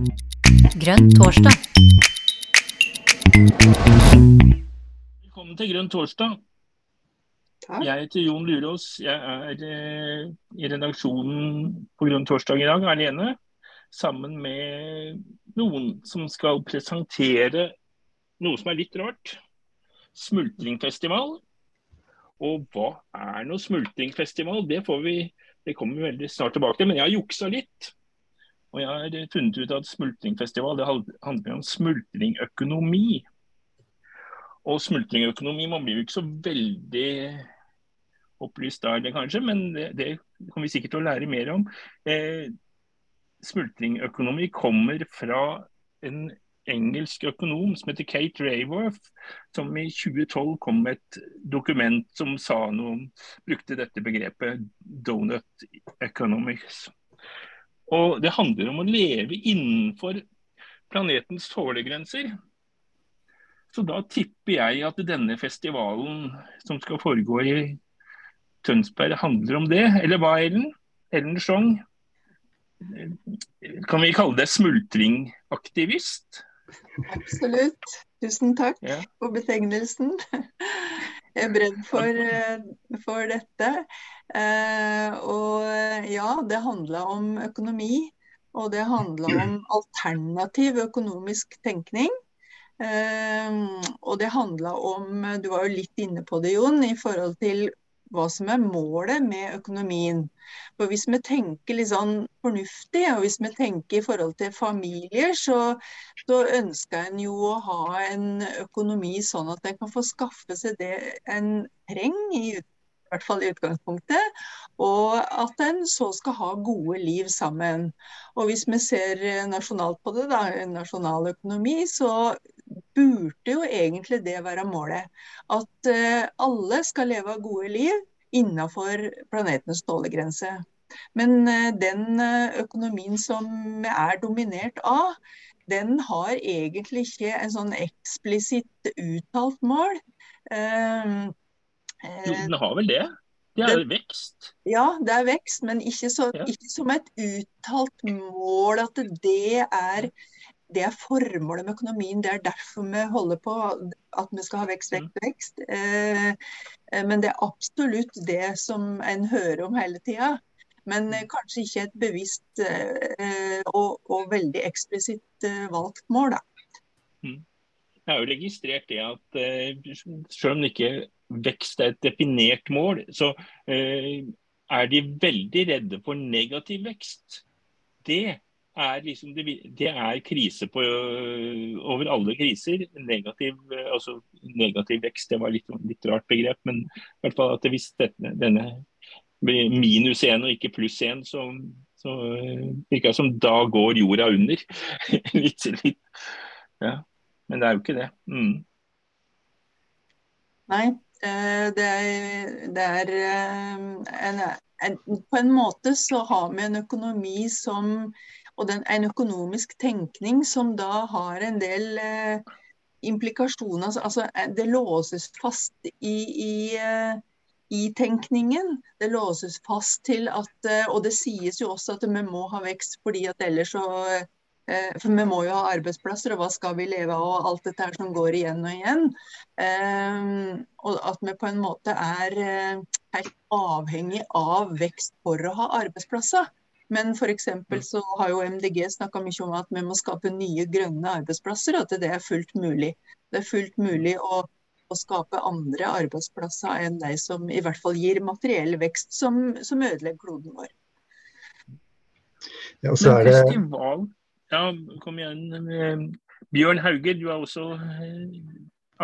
Grønn torsdag. Velkommen til Grønn torsdag. Takk. Jeg heter Jon Lurås. Jeg er eh, i redaksjonen på Grønn torsdag i dag alene. Sammen med noen som skal presentere noe som er litt rart. Smultringfestival. Og hva er nå smultringfestival? Det, får vi, det kommer vi veldig snart tilbake til. Men jeg har juksa litt. Og jeg har funnet ut at smultringfestival det handler om smultringøkonomi. Og smultringøkonomi man blir jo ikke så veldig opplyst av det, kanskje, men det, det kommer vi sikkert til å lære mer om. Eh, smultringøkonomi kommer fra en engelsk økonom som heter Kate Raworth, som i 2012 kom med et dokument som sa noe om, brukte dette begrepet 'donut economics'. Og Det handler om å leve innenfor planetens tålegrenser. Så da tipper jeg at denne festivalen som skal foregå i Tønsberg, handler om det. Eller hva, Ellen? Ellen Sjong? Kan vi kalle det smultringaktivist? Absolutt. Tusen takk Ja. for betegnelsen. Bredd for, eh, for dette. Eh, og ja, det handla om økonomi. Og det handla om alternativ økonomisk tenkning. Eh, og det handla om, du var jo litt inne på det Jon, i forhold til hva som er målet med økonomien. For Hvis vi tenker litt sånn fornuftig, og hvis vi tenker i forhold til familier, så, så ønsker en jo å ha en økonomi sånn at en kan få skaffe seg det en trenger, i, i hvert fall i utgangspunktet. Og at en så skal ha gode liv sammen. Og hvis vi ser eh, nasjonalt på det, da, nasjonal økonomi, så burde jo egentlig det være målet. At eh, alle skal leve gode liv innenfor planetens tålegrense. Men eh, den eh, økonomien som er dominert av, den har egentlig ikke en sånn eksplisitt uttalt mål. Eh, Jo, den har vel det? Det er vekst. ja, det er vekst, men ikke, så, Ja. ikke som et uttalt mål at det er, det er formålet med økonomien. Det er derfor vi holder på at vi skal ha vekst, Mm. vekst, vekst. Eh, eh, men det er absolutt det som en hører om hele tida. Men Mm. eh, kanskje ikke et bevisst og, og veldig eksplisitt valgt mål, da. Jeg har jo registrert det at selv om ikke vekst er et definert mål, så er de veldig redde for negativ vekst. Det er liksom det, det er krise på, øh, over alle kriser. Negativ, øh, altså negativ vekst, det var litt, litt rart begrep, men i hvert fall at hvis denne blir minus én og ikke pluss én, så, så øh, virker det som da går jorda under. litt, litt. Ja. Men det er jo ikke det. Mm. Nei, det er, det er en, en, På en måte så har vi en økonomi som Og den, en økonomisk tenkning som da har en del eh, implikasjoner. Altså, altså, eh, det låses fast i, i, eh, i tenkningen. Det låses fast til at eh, Og det sies jo også at vi må ha vekst fordi at ellers så For vi må jo ha arbeidsplasser, og hva skal vi leve av, og alt dette her som går igjen og igjen. Og at vi på en måte er helt avhengig av vekst for å ha arbeidsplasser. Men f.eks. så har jo MDG snakka mye om at vi må skape nye grønne arbeidsplasser, og at det er fullt mulig. Det er fullt mulig å, å skape andre arbeidsplasser enn de som i hvert fall gir materiell vekst, som, som ødelegger kloden vår. Ja, og så er det festival Ja, kom igjen. eh, Bjørn Hauge, du er også eh,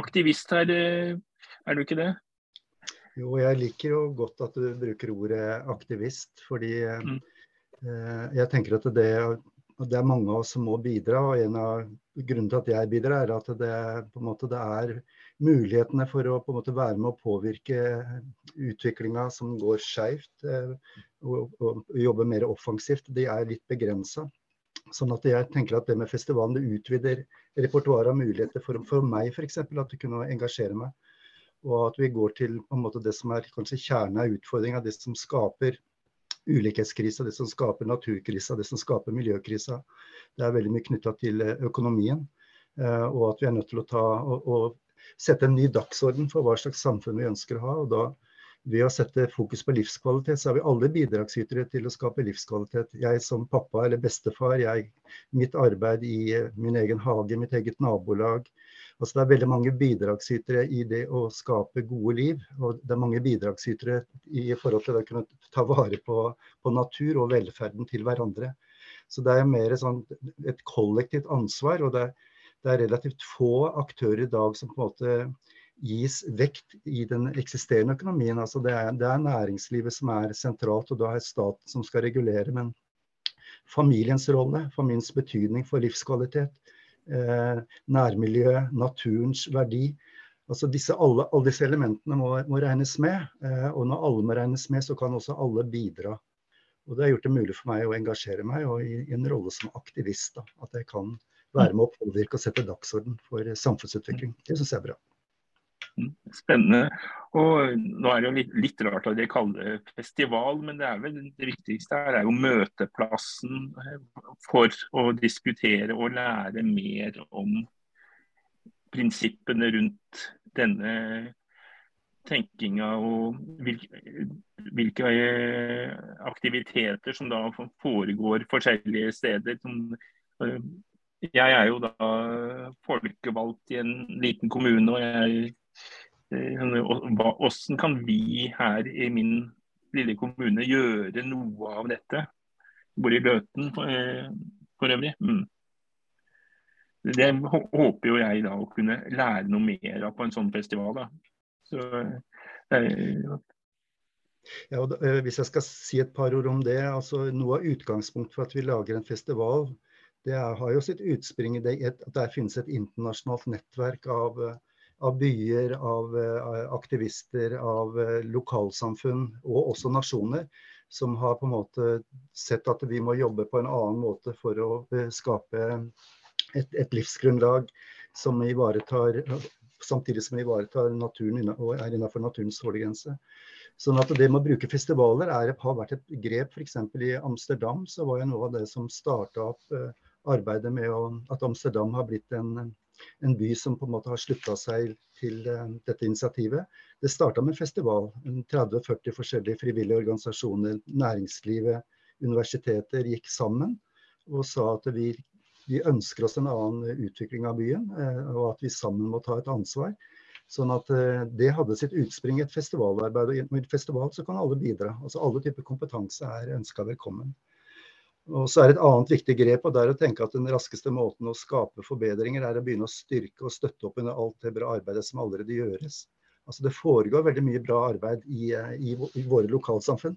aktivist her, eh, er du ikke det? Jo, jeg liker jo godt at du bruker ordet aktivist, fordi Mm. Eh, jeg tenker at det, det er mange av oss som må bidra. og En av grunnene til at jeg bidrar, er at det, måte, det er mulighetene for å måte være med å påvirke utviklinga som går skeivt, eh, og, og jobbe mer offensivt, de er litt begrensa. Sånn at jeg tenker at det med festivalen det utvider repertoaret av muligheter for, for meg f.eks. At det kunne engasjere meg. Og at vi går til måte det som er kanskje kjernen av utfordringa, det som skaper ulikhetskrisa, det som skaper naturkrisa, det som skaper miljøkrisa. Det er veldig mye knytta til økonomien. Og at vi er nødt til å ta og, og sette en ny dagsorden for hva slags samfunn vi ønsker å ha. og da ved å sette fokus på livskvalitet, så er vi alle bidragsytere til å skape livskvalitet. Jeg som pappa eller bestefar, jeg, mitt arbeid i eh, min egen hage, mitt eget nabolag. Altså det er veldig mange bidragsytere i det å skape gode liv. Og det er mange bidragsytere i forhold til å kunne ta vare på, på natur og velferden til hverandre. Så det er mer sånn et kollektivt ansvar. og det er, det er relativt få aktører i dag som på en måte gis vekt i den eksisterende økonomien. Altså det, er, det er næringslivet som er sentralt, og da er staten som skal regulere. Men familiens rolle, familiens betydning for livskvalitet, nærmiljø, naturens verdi. Altså disse, alle, alle, disse elementene må, må regnes med. Eh, og når alle må regnes med, så kan også alle bidra. Og Det har gjort det mulig for meg å engasjere meg i, i en rolle som aktivist. Da, at jeg kan være med å påvirke og sette dagsorden for samfunnsutvikling. Det syns jeg er bra. Spennende. Og nå er det jo litt, litt rart at de kaller det festival, men det vel det viktigste her er jo møteplassen for å diskutere og lære mer om prinsippene rundt denne tenkinga og hvilke, hvilke, aktiviteter som da foregår forskjellige steder. Jeg er jo da folkevalgt i en liten kommune, og jeg hvordan kan vi her i min lille kommune gjøre noe av dette? Bor i Løten eh, for øvrig. Mm. Det håper jo jeg da å kunne lære noe mer av på en sånn festival. da. Så, eh, ja, og, eh, hvis jeg skal si et par ord om det. altså Noe av utgangspunktet for at vi lager en festival, det er, har jo sitt utspring i det at der finnes et internasjonalt nettverk av av byer, av eh, aktivister, av eh, lokalsamfunn og også nasjoner som har på en måte sett at vi må jobbe på en annen måte for å eh, skape et, et livsgrunnlag som ivaretar samtidig som vi ivaretar naturen og er innenfor naturens tålegrense. Sånn at det med å bruke festivaler er, har vært et grep. F.eks. i Amsterdam så var jo noe av det som starta opp arbeidet med å, at Amsterdam har blitt en en by som på en måte har slutta seg til uh, dette initiativet. Det starta med festival. 30-40 forskjellige frivillige organisasjoner, næringslivet, universiteter gikk sammen og sa at vi, vi ønsker oss en annen utvikling av byen, uh, og at vi sammen må ta et ansvar. Sånn at uh, Det hadde sitt utspring i et festivalarbeid. og I et festival så kan alle bidra. altså Alle typer kompetanse er ønska velkommen. Og så er Et annet viktig grep og det er å tenke at den raskeste måten å skape forbedringer er å begynne å styrke og støtte opp under alt det bra arbeidet som allerede gjøres. Altså Det foregår veldig mye bra arbeid i, i, i våre lokalsamfunn.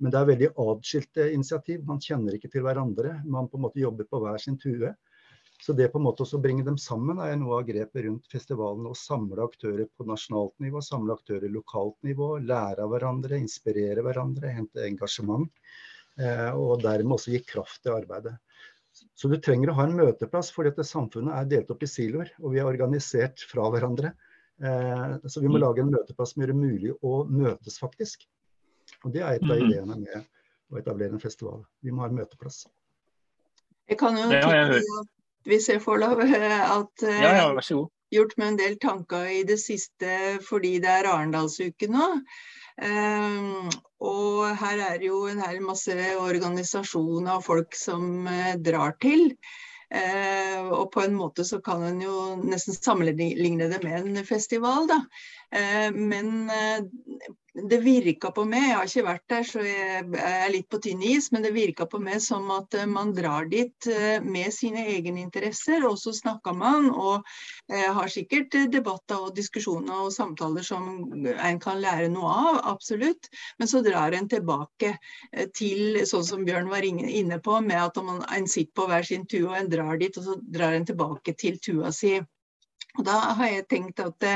Men det er veldig atskilte initiativ. Man kjenner ikke til hverandre. Man på en måte jobber på hver sin tue. Så det på en måte å bringe dem sammen er noe av grepet rundt festivalen. Å samle aktører på nasjonalt nivå, samle aktører lokalt nivå. Lære av hverandre, inspirere hverandre, hente engasjement. Eh, og dermed også gi kraft til arbeidet. Så du trenger å ha en møteplass, fordi at samfunnet er delt opp i siloer. Og vi er organisert fra hverandre. Eh, så vi må mm. lage en møteplass som gjør det mulig å møtes, faktisk. Og det er et av mm. ideene med å etablere en festival. Vi må ha en møteplass. Jeg kan jo tenke hvis jeg får lov, at ja, ja, vær så god. gjort meg en del tanker i det siste fordi det er Arendalsuke nå. Um, og her er jo en hel masse organisasjoner og folk som uh, drar til. Uh, og på en måte så kan en jo nesten sammenligne det med en festival, da. Uh, men det virka på meg, jeg har ikke vært der så jeg er litt på tynn is, men det virka på meg som at eh, man drar dit eh, med sine egne interesser, og så snakker man og eh, har sikkert debatter og diskusjoner og samtaler som en kan lære noe av, absolutt. Men så drar en tilbake til sånn som Bjørn var inne på, med at man, en sitter på hver sin tue og en drar dit, og så drar en tilbake til tua si. Og Da har jeg tenkt at,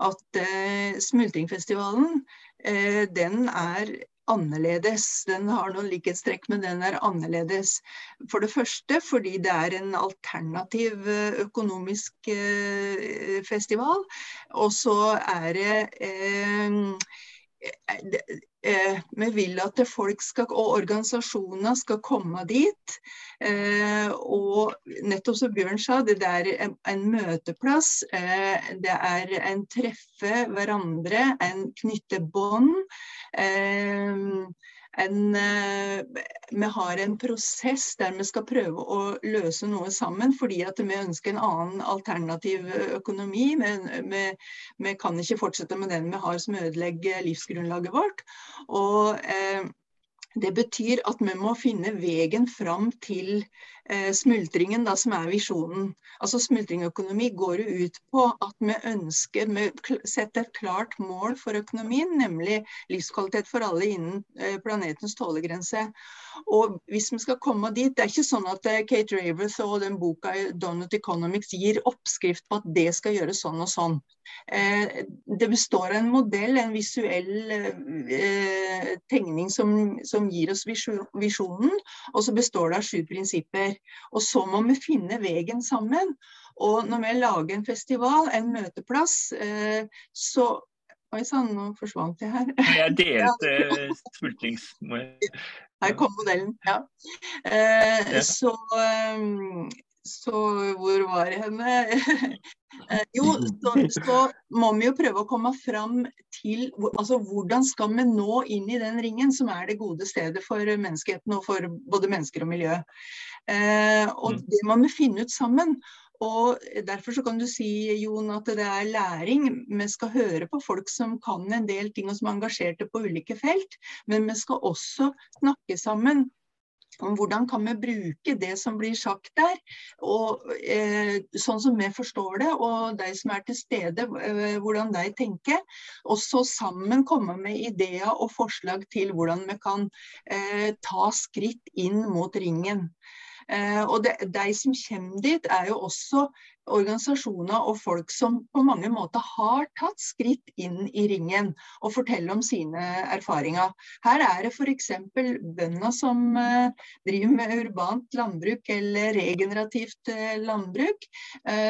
at uh, Smultringfestivalen uh, den er annerledes. Den har noen likhetstrekk, men den er annerledes. For det første fordi det er en alternativ uh, økonomisk festival. Og så er det eh, vi vil at folk skal, og organisasjoner skal komme dit. Eh, og nettopp som Bjørn sa, det er en, møteplass. Eh, det er en treffe hverandre, en knytte bånd. En, eh, vi har en prosess der vi skal prøve å løse noe sammen, fordi at vi ønsker en annen alternativ økonomi. Vi, vi kan ikke fortsette med den vi har som ødelegger livsgrunnlaget vårt. Og eh, det betyr at vi må finne veien fram til smultringen, da, som er visjonen. Altså Smultringøkonomi går jo ut på at vi ønsker, vi setter et klart mål for økonomien, nemlig livskvalitet for alle innen eh, planetens tålegrense. Og hvis vi skal komme dit, Det er ikke sånn at eh, Kate Raverth og den boka Donut Economics gir oppskrift på at det skal gjøres sånn og sånn. Eh, det består av en modell, en visuell eh, tegning som, som, gir oss visjonen. Og så består det av sju prinsipper. Og så må vi finne veien sammen. Og når vi lager en festival, en møteplass, eh, så Oi sann, nå forsvant jeg her. Jeg delte smultrings... Her kom modellen, ja. Eh. Så, så hvor var jeg henne? Eh, jo, så, så, må vi jo prøve å komme fram til altså, hvordan skal vi nå inn i den ringen som er det gode stedet for menneskeheten og for både mennesker og miljø. Eh, og mm. det må vi finne ut sammen. Og Derfor så kan du si Jon, at det er læring. Vi skal høre på folk som kan en del ting og som er engasjerte på ulike felt. Men vi skal også snakke sammen om hvordan kan vi bruke det som blir sagt der, og, eh, sånn som vi forstår det, og de som er til stede, eh, hvordan de tenker. Og så sammen komme med ideer og forslag til hvordan vi kan eh, ta skritt inn mot ringen. Eh, og de, De som kommer dit, er jo også organisasjoner og folk som på mange måter har tatt skritt inn i ringen og forteller om sine erfaringer. Her er det f.eks. bønder som eh, driver med urbant landbruk eller regenerativt eh, landbruk,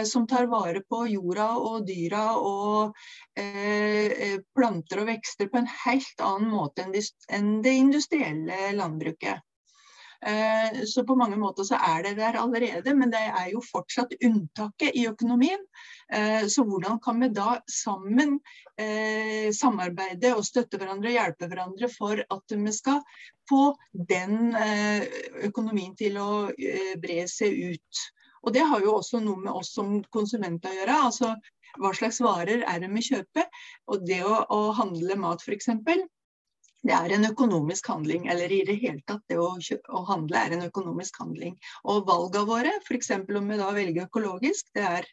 som tar vare på jorda og dyra og planter og vekster på en helt annen måte enn det industrielle landbruket. Eh, så på mange måter så er det der allerede, men det er jo fortsatt unntaket i økonomien. Eh, så hvordan kan vi da sammen eh, samarbeide og støtte hverandre og hjelpe hverandre for at vi skal få den økonomien til å bre seg ut. Og det har jo også noe med oss som konsumenter å gjøre. altså hva slags varer er det vi kjøper? Og det å, å handle mat f.eks det er en økonomisk handling, eller i det hele tatt det å, å handle er en økonomisk handling. Og valgene våre, f.eks. om vi da velger økologisk, det er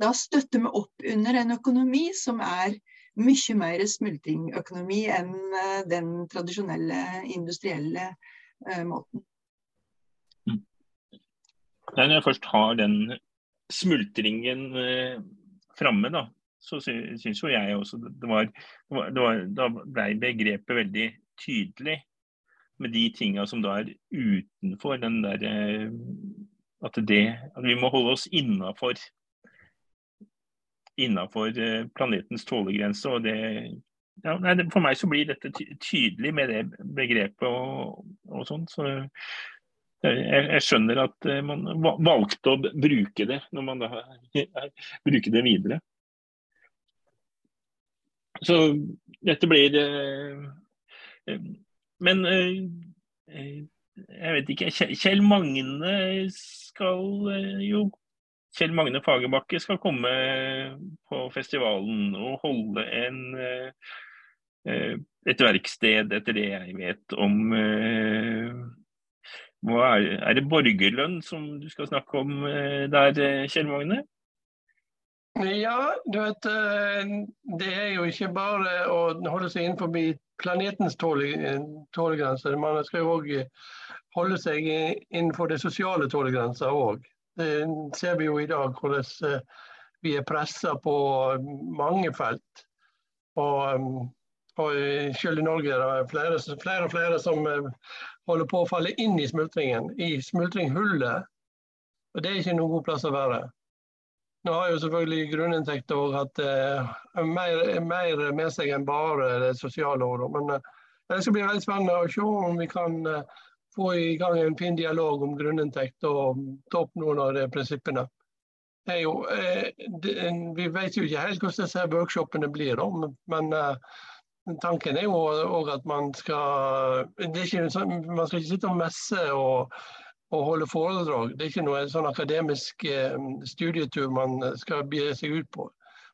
da støtter vi opp under en økonomi som er mye mer smultringøkonomi enn uh, den tradisjonelle industrielle uh, måten. Mm. Når jeg først har den smultringen uh, framme, da, så syns jo jeg også det var, det var, Da ble begrepet veldig tydelig med de tinga som da er utenfor den der eh, At, det, at vi må holde oss innafor innafor eh, planetens tålegrense. og det ja, nei, For meg så blir dette tydelig med det begrepet og, og sånn. Så jeg, jeg, skjønner at eh, man valgte å bruke det når man da bruker det videre. Så dette blir eh, eh, Men eh, jeg vet ikke. Kjell Magne skal jo Kjell Magne Fagerbakke skal komme på festivalen og holde en, et verksted, etter det jeg vet om er, det borgerlønn som du skal snakke om der, Kjell Magne? Ja, du vet, eh, det er jo ikke bare å holde seg innenfor planetens tålegrenser. Man skal jo òg holde seg innenfor det sosiale tålegrenser òg. Det ser vi jo i dag, hvordan eh, vi er pressa på mange felt. Og, eh, og selv i Norge er det flere, flere og flere som holder på å falle inn i smultringen, i smultringhullet. Og det er ikke noen god plass å være. Nå har jo selvfølgelig grunninntekter hatt eh, mer, mer, med seg enn bare det sosiale året. Men eh, Det skal bli veldig spennende å se om vi kan uh, få i gang en fin dialog om grunninntekt og ta opp noen av de prinsippene. Jo, uh, det, vi vet jo ikke helt hvordan disse workshopene blir, da, men tanken er jo at man skal ikke, sånn, Man skal ikke sitte og messe og, og holde foredrag. Det er ikke noe sånn akademisk studietur man skal begi seg ut på.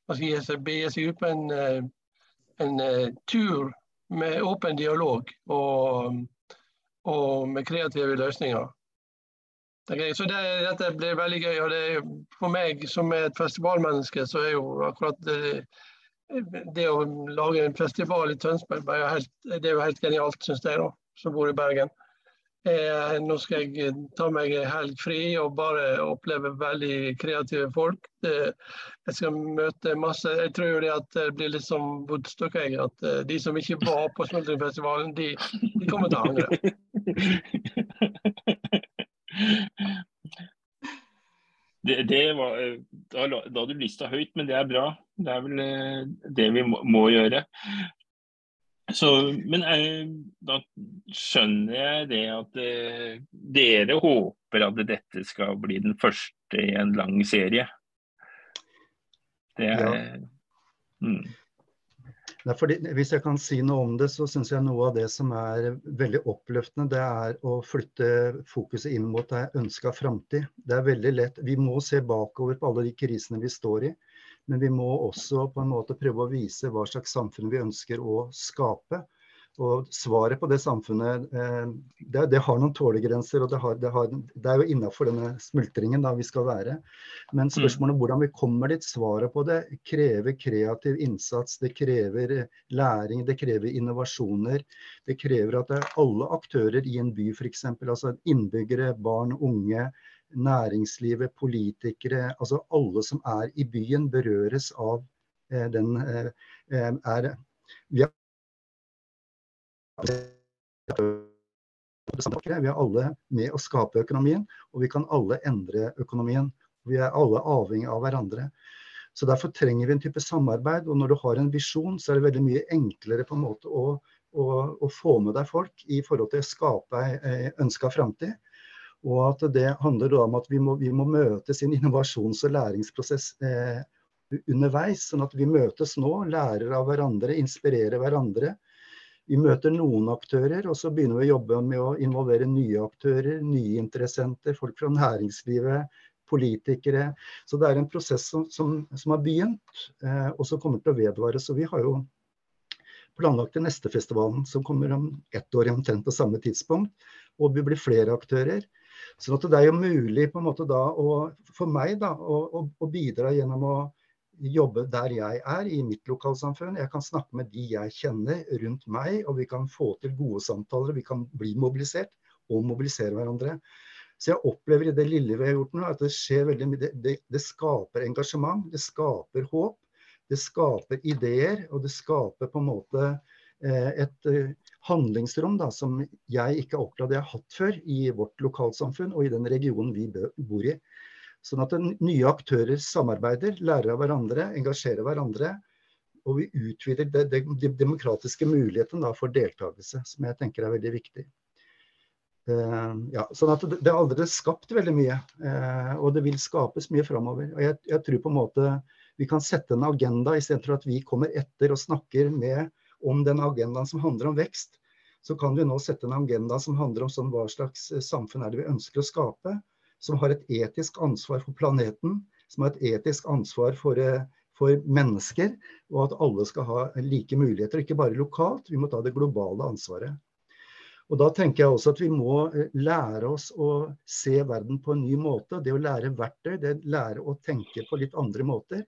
Man skal begi seg ut på en en uh, tur med åpen dialog og, og med kreative løsninger. Så det, dette blir veldig gøy. og det, For meg som er et festivalmenneske, så er jo akkurat det, det å lage en festival i Tønsberg det er jo helt genialt, syns jeg, da, som bor i Bergen. Eh, nå skal jeg eh, ta meg helg fri og bare oppleve veldig kreative folk. Jeg skal møte masse Jeg tror jo det at det blir litt som Woodstock. At eh, de som ikke var på Smultringfestivalen, de, de kommer til å angre. Det, det var, da, da du lista høyt, men det er bra. Det er vel det vi må, må gjøre. Så, men jeg, da skjønner jeg det at eh, dere håper at dette skal bli den første i en lang serie. Det er ja. mm. Fordi, hvis jeg kan si noe om det, så syns jeg noe av det som er veldig oppløftende, det er å flytte fokuset inn mot det ønska framtid. Det er veldig lett. Vi må se bakover på alle de krisene vi står i. Men vi må også på en måte prøve å vise hva slags samfunn vi ønsker å skape. Og svaret på det samfunnet eh, det, det, har noen tålegrenser, og det, har, det, har, det er jo innafor denne smultringen da vi skal være. Men spørsmålet om hvordan vi kommer dit, svaret på det krever kreativ innsats. Det krever læring, det krever innovasjoner. Det krever at det er alle aktører i en by f.eks. Altså innbyggere, barn, unge næringslivet, politikere, altså alle som er i byen, berøres av eh, den eh, eh er, vi, er, vi er alle med å skape økonomien, og vi kan alle endre økonomien. Vi er alle avhengig av hverandre. Så Derfor trenger vi en type samarbeid. og Når du har en visjon, så er det veldig mye enklere på en måte å, å, å få med deg folk i forhold til å skape ei ønska framtid. Og at det handler om at vi må, vi må møte sin innovasjons- og læringsprosess eh, underveis. Sånn at vi møtes nå, lærer av hverandre, inspirerer hverandre. Vi møter noen aktører, og så begynner vi å jobbe med å involvere nye aktører, nye interessenter, folk fra næringslivet, politikere. Så det er en prosess som, som, som har begynt, eh, og som kommer til å vedvare. Så vi har jo planlagt den neste festivalen, som kommer om ett år omtrent på samme tidspunkt. Og vi blir flere aktører. Så det er jo mulig på en måte da å, for meg da, å, å, å, bidra gjennom å jobbe der jeg er, i mitt lokalsamfunn. Jeg kan snakke med de jeg kjenner rundt meg, og vi kan få til gode samtaler. Vi kan bli mobilisert og mobilisere hverandre. Så jeg opplever i det lille vi har gjort nå, at det skjer veldig mye. Det, det, det skaper engasjement, det skaper håp. Det skaper ideer, og det skaper på en måte eh, et eh, handlingsrom da, som jeg ikke har opplevd jeg har hatt før i vårt lokalsamfunn og i den regionen vi bor i. Sånn at nye aktører samarbeider, lærer av hverandre, engasjerer hverandre. Og vi utvider de, de, de demokratiske mulighetene for deltakelse, som jeg tenker er veldig viktig. Uh, ja, sånn at det, det er allerede skapt veldig mye, uh, og det vil skapes mye framover. Og jeg, jeg, tror på en måte vi kan sette en agenda istedenfor at vi kommer etter og snakker med om den agendaen som handler om vekst, så kan vi nå sette en agenda som handler om sånn, hva slags eh, samfunn er det vi ønsker å skape. Som har et etisk ansvar for planeten, som har et etisk ansvar for, eh, for mennesker. Og at alle skal ha like muligheter, ikke bare lokalt. Vi må ta det globale ansvaret. Og Da tenker jeg også at vi må eh, lære oss å se verden på en ny måte. Det å lære verktøy, det å lære å tenke på litt andre måter,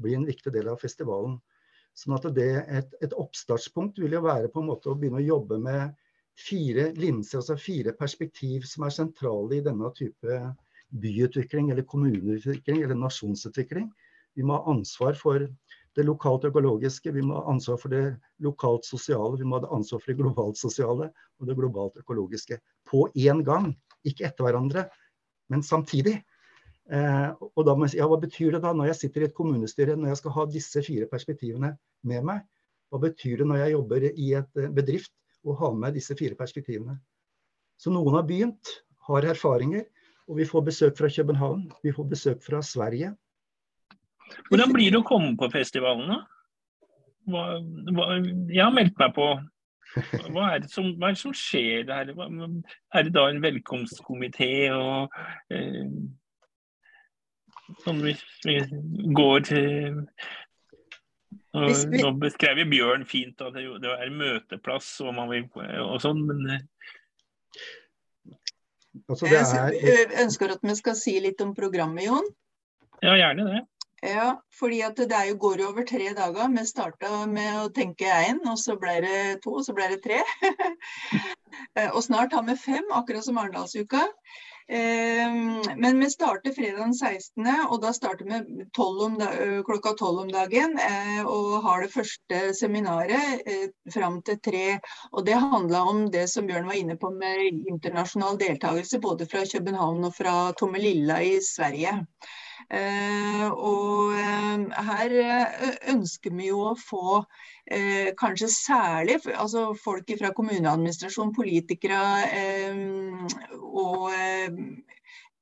blir en viktig del av festivalen. Sånn at det, et, et, oppstartspunkt vil jo være på en måte å begynne å jobbe med fire linser, altså fire perspektiv som er sentrale i denne type byutvikling eller kommuneutvikling eller nasjonsutvikling. Vi må ha ansvar for det lokalt økologiske, vi må ha ansvar for det lokalt sosiale, vi må ha ansvar for det globalt sosiale og det globalt økologiske. På én gang, ikke etter hverandre, men samtidig. Eh, og da må jeg si, ja, Hva betyr det da når jeg sitter i et kommunestyre, når jeg skal ha disse fire perspektivene med meg? Hva betyr det når jeg jobber i et eh, bedrift å ha med disse fire perspektivene. Så noen har begynt, har erfaringer, og vi får besøk fra København. Vi får besøk fra Sverige. Hvordan blir det å komme på festivalen, da? Hva, hva, jeg har meldt meg på. Hva er, det som, hva er det som skjer der? Er det da en velkomstkomité og eh, Sånn vi, vi går til og, Nå beskrev Bjørn fint at det, er møteplass og, vil, og sånn, men eh, altså, er... Jeg ønsker at vi skal si litt om programmet, Jon. Ja, gjerne det. Ja, fordi at det jo, går jo over tre dager. Vi starta med å tenke én, og så ble det to, og så ble det tre. Eh, og snart har vi fem, akkurat som Arendalsuka. Ehm, men vi starter fredag den 16., og da starter vi 12 klokka tolv om dagen. Eh, og har det første seminaret eh, fram til tre. Og det handla om det som Bjørn var inne på med internasjonal deltakelse både fra København og fra Tommelilla i Sverige. Eh, og her ønsker vi jo å få kanskje særlig altså folk fra kommuneadministrasjon, politikere og Eh,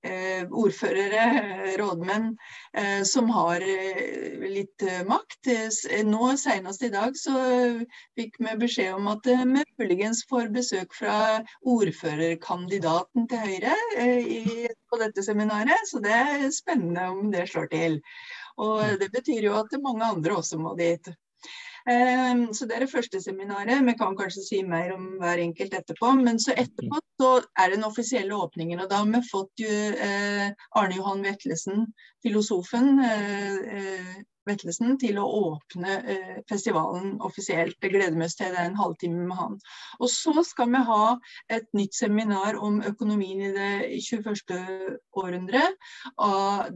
ordførere, rådmenn, eh, som har eh, litt makt. Nå Senest i dag så fikk vi beskjed om at vi muligens får besøk fra ordførerkandidaten til Høyre på dette seminaret. Så det er spennende om det slår til. Og det betyr jo at mange andre også må dit. Ehm, så det er det første seminaret. Vi kan kanskje si mer om hver enkelt etterpå. Men så etterpå så er det den offisielle åpningen. Og da har vi fått eh, Arne Johan Vetlesen, filosofen, eh, eh, til å åpne eh, festivalen offisielt. Det gleder oss til. Det er en halvtime med han. Og så skal vi ha et nytt seminar om økonomien i det 21. århundre.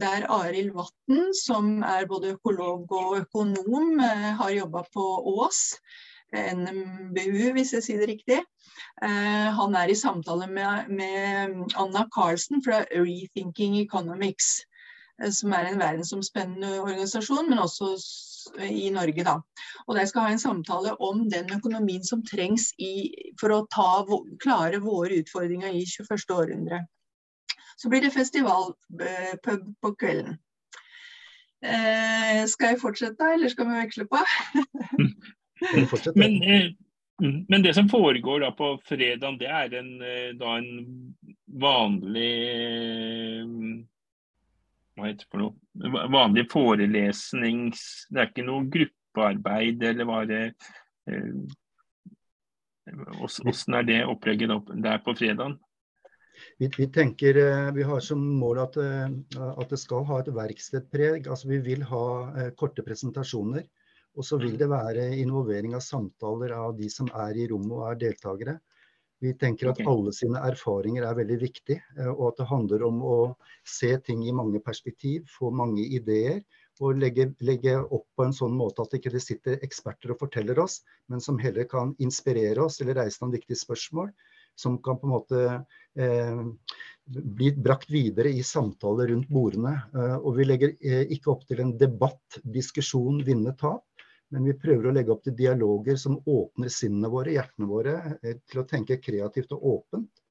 Der Arild Vatn, som er både økolog og økonom, eh, har jobba på Ås. NMBU, hvis jeg sier det riktig. Eh, han er i samtale med, med Anna Carlsen fra Rethinking Economics. Eh, som er en verdensomspennende organisasjon, men også i Norge. Da. Og De skal ha en samtale om den økonomien som trengs i, for å ta, klare våre utfordringer i 21. århundre. Så blir det festivalpub eh, på kvelden. Eh, skal jeg fortsette, eller skal vi veksle på? men, eh, men, det som foregår da på fredag, det er en, da en vanlig hva heter det for noe, vanlig forelesnings... Det er ikke noe gruppearbeid eller bare eh, Hvordan er det opplegget der på fredagen? Vi, vi, tenker, eh, vi har som mål at, eh, at, det skal ha et verkstedpreg. altså Vi vil ha eh, korte presentasjoner. Og så vil mm. det være involvering av samtaler av de som er i rommet og er deltakere. Vi tenker at alle sine erfaringer er veldig viktig, eh, og at det handler om å se ting i mange perspektiv, få mange ideer. Og legge, legge opp på en sånn måte at det ikke sitter eksperter og forteller oss, men som heller kan inspirere oss eller reise noen viktige spørsmål. Som kan på en måte eh, bli brakt videre i samtaler rundt bordene. Eh, og vi legger eh, ikke opp til en debatt, diskusjon, vinne-tap. Men vi prøver å legge opp til dialoger som åpner sinnene våre, hjertene våre, eh, til å tenke kreativt og åpent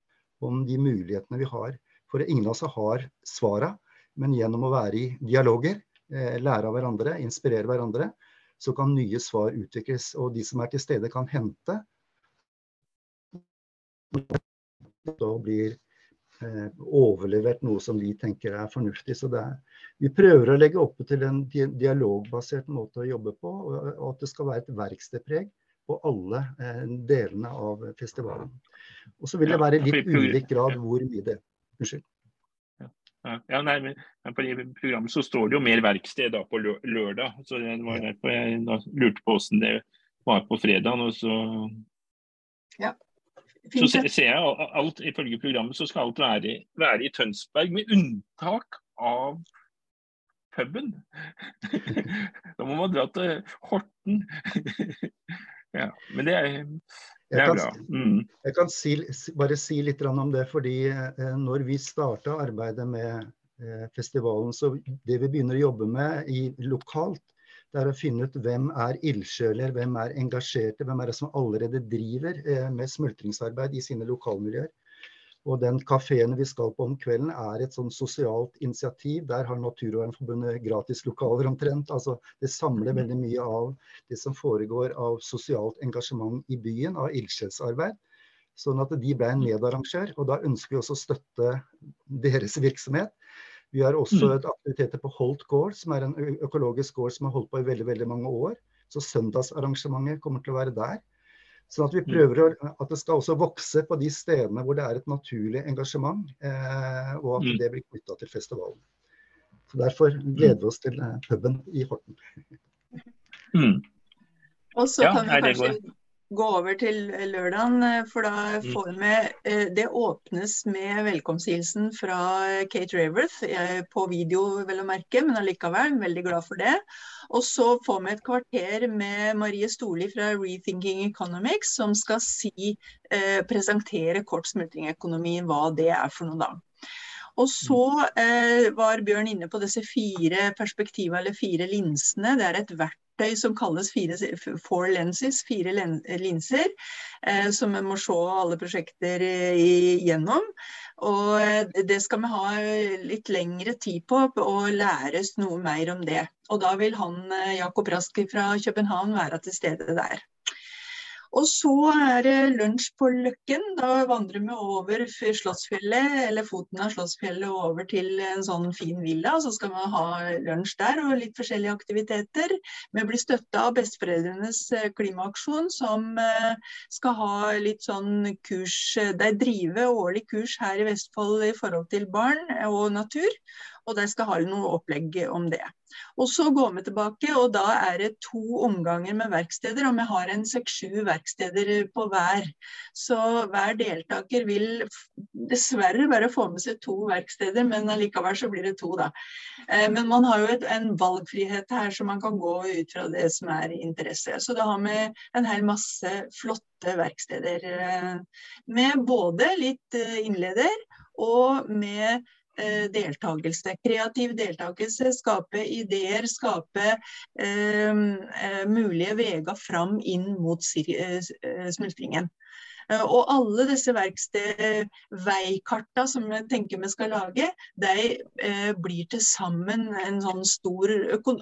om de mulighetene vi har. For ingen av oss har svara, men gjennom å være i dialoger, eh, lære av hverandre, inspirere hverandre, så kan nye svar utvikles. Og de som er til stede, kan hente. Da blir overlevert noe som vi tenker er fornuftig. Så er, vi prøver å legge opp til en dialogbasert måte å jobbe på, og at det skal være et verkstedpreg på alle eh, delene av festivalen. Og så vil det være litt ulik grad hvor mye det Unnskyld. Ja, nei, men På programmet så står det jo mer verksted da på lørdag. så Det var derfor jeg lurte på hvordan det var på fredag. Og så ja. Så ser jeg alt ifølge programmet så skal alt være, være i Tønsberg, med unntak av puben. da må man dra til Horten. ja, men det er, det er bra. Mm. Jeg kan si, bare si litt om det, fordi eh, når vi starta arbeidet med eh, festivalen, så det vi begynner å jobbe med i, lokalt, Det er å finne ut hvem er ildsjeler, hvem er engasjerte, hvem er det som allerede driver eh, med smultringsarbeid i sine lokalmiljøer. Og den kafeen vi skal på om kvelden er et sånn sosialt initiativ. Der har Naturvernforbundet gratis lokaler omtrent. Altså, det samler veldig mye av det som foregår av sosialt engasjement i byen, av ildsjelsarbeid. Sånn at de ble en medarrangør. Og da ønsker vi også å støtte deres virksomhet. Vi har også et aktiviteter på Holt gård, som er en økologisk gård som har holdt på i veldig, veldig mange år. Så søndagsarrangementet kommer til å være der. Sånn at vi mm. prøver å, at det skal også vokse på de stedene hvor det er et naturlig engasjement, eh, og at mm. det blir knytta til festivalen. Så Derfor gleder vi oss til eh, puben i Horten. Mm. Og så kan vi kanskje gå over til lørdagen, eh, for da mm. får vi med eh, Det åpnes med velkomsthilsen fra Kate Raverth, på video vel å merke, men allikevel veldig glad for det. Og så får vi et kvarter med Marie Storli fra Rethinking Economics, som skal si, eh, presentere kort smultringøkonomi, hva det er for noe da. Og så eh, var Bjørn inne på disse fire perspektivene, eller fire linsene. Det er et verktøy verktøy som kalles fire, four lenses, fire linser, eh, som vi må se alle prosjekter igjennom. Og eh, det skal vi ha litt lengre tid på, og læres noe mer om det. Og da vil han eh, Jakob Rask fra København være til stede der. Og så er det lunsj på Løkken. Da vandrer vi over Slottsfjellet, eller foten av Slottsfjellet over til en sånn fin villa. Så skal vi ha lunsj der og litt forskjellige aktiviteter. Vi blir støtta av Besteforeldrenes eh, klimaaksjon, som eh, skal ha litt sånn kurs De driver årlig kurs her i Vestfold i forhold til barn og natur og de skal ha noe opplegg om det. Og Så går vi tilbake, og da er det to omganger med verksteder. Og vi har en seks-sju verksteder på hver. Så hver deltaker vil dessverre bare få med seg to verksteder, men allikevel så blir det to, da. Eh, men man har jo et, en valgfrihet her, så man kan gå ut fra det som er interesse. Så da har vi en hel masse flotte verksteder eh, med både litt eh, innleder og med deltakelse. Kreativ deltakelse, skape ideer, skape eh, eh mulige veier fram inn mot eh, smultringen. Eh, og alle disse verkstedveikarta som jeg tenker vi skal lage, de eh, blir til sammen en sånn stor,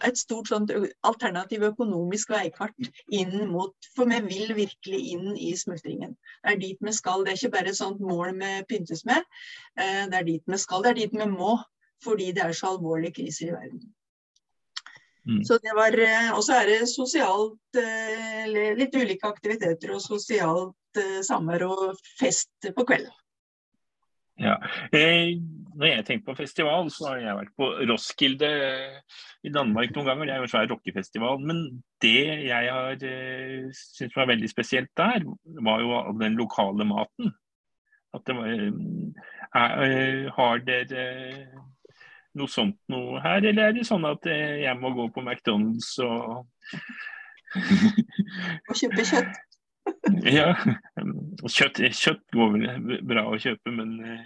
et stort sånt alternativ økonomisk veikart inn mot For vi vil virkelig inn i smultringen. Det er dit vi skal. Det er ikke bare et sånt mål vi pyntes med. Eh, det er dit vi skal. Det er dit vi må. Fordi det er så alvorlige kriser i verden. Mm. Så det var, Og så er det sosialt, litt ulike aktiviteter og sosialt Eh, sommer og fest på kvelden. Ja. Eh, når jeg tenker på festival, så har jeg vært på Roskilde i Danmark noen ganger. Det er jo en svær rockefestival. Men det jeg har eh, syntes var veldig spesielt der, var jo den lokale maten. At det var, er, eh, har dere noe sånt noe her, eller er det sånn at eh, jeg må gå på McDonald's og Og kjøpe kjøtt? ja. Kjøtt, kjøtt, går vel bra å kjøpe, men eh,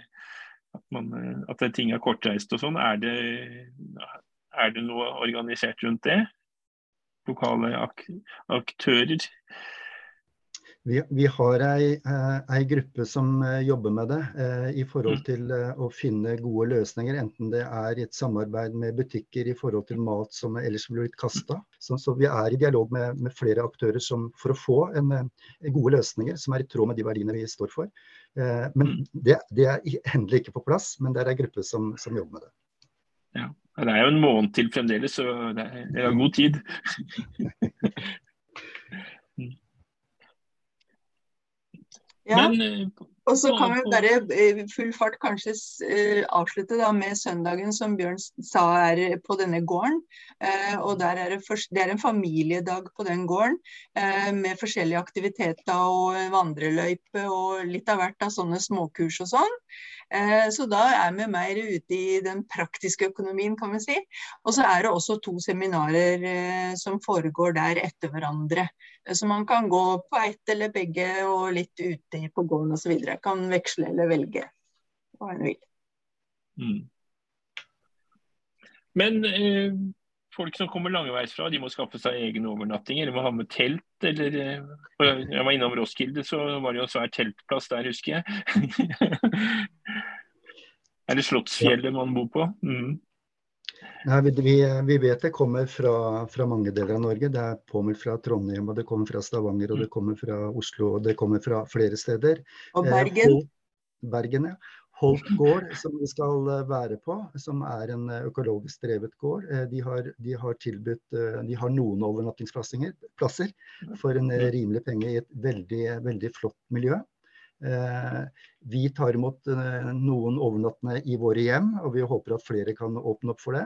at, man, eh, at ting er kortreist og sånn, er er det noe organisert rundt det? Lokale ak aktører? Vi, vi, har ei, eh, ei, gruppe som eh, jobber med det eh, i forhold mm. til å finne gode løsninger. Enten det er i et samarbeid med butikker i forhold til mat som ellers blir blitt kasta. Så, så, vi er i dialog med, med flere aktører som, for å få en, gode løsninger som er i tråd med de verdiene vi står for. Men mm. det, det er endelig ikke på plass, men det er ei gruppe som, som, jobber med det. Ja, Det er jo en måned til fremdeles, så det er, det er god tid. Ja. Men, eh, og så kan vi bare eh, full fart kanskje uh, avslutte da med søndagen som Bjørn sa er på denne gården. Og der er det, først, det er en familiedag på den gården med forskjellige aktiviteter og vandreløype og litt av hvert av sånne småkurs og sånn. Så da er vi mer ute i den praktiske økonomien, kan vi si. Og så er det også to seminarer som foregår der etter hverandre. Så man kan gå på ett eller begge og litt ute på gården osv. Kan veksle eller velge hva en vil. Mm. Men eh, folk som kommer langveisfra, de må skaffe seg egen overnatting. Eller må ha med telt. Eller, jeg var innom Roskilde, så var det jo svær teltplass der, husker jeg. er det Slottsfjellet man bor på? Mm. Nei, vi, vi, vet det kommer fra, fra, mange deler av Norge. Det er påmeldt fra Trondheim, og det kommer fra Stavanger, og det kommer fra Oslo, og det kommer fra flere steder. Og Bergen. Eh, Bergen, ja. Holt gård, som vi skal eh, være på, som er en eh, økologisk drevet gård. Eh, de har, de har tilbudt de har noen overnattingsplasser for en rimelig penge i et veldig, veldig flott miljø. Vi tar imot noen overnattende i våre hjem, og vi håper at flere kan åpne opp for det.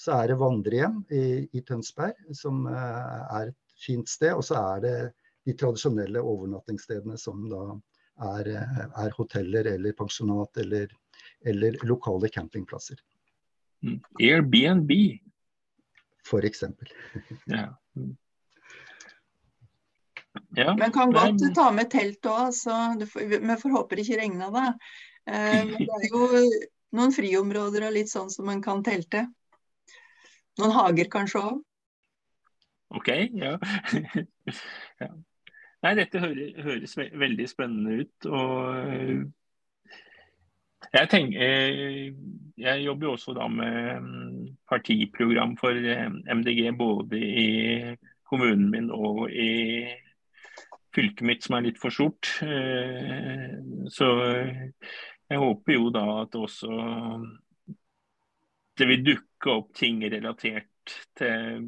Så er det vandrehjem i, i Tønsberg, som er et fint sted. Og så er det de tradisjonelle overnattingsstedene som da er, er hoteller eller pensjonat eller, eller lokale campingplasser. Mm. Airbnb. For eksempel. ja. Ja, Men kan godt ta med telt òg, så vi får håpe det ikke regner da. Eh, men det er jo noen friområder og litt sånn som man kan telte. Noen hager kanskje òg. OK, ja. ja. Nei, dette høres, høres veldig spennende ut. og eh, jeg, tenker, eh, jeg jobber jo også da med mm, partiprogram for MDG både i kommunen min og i fylket mitt, som er litt for stort. Så jeg håper jo da at også det vil dukke opp ting relatert til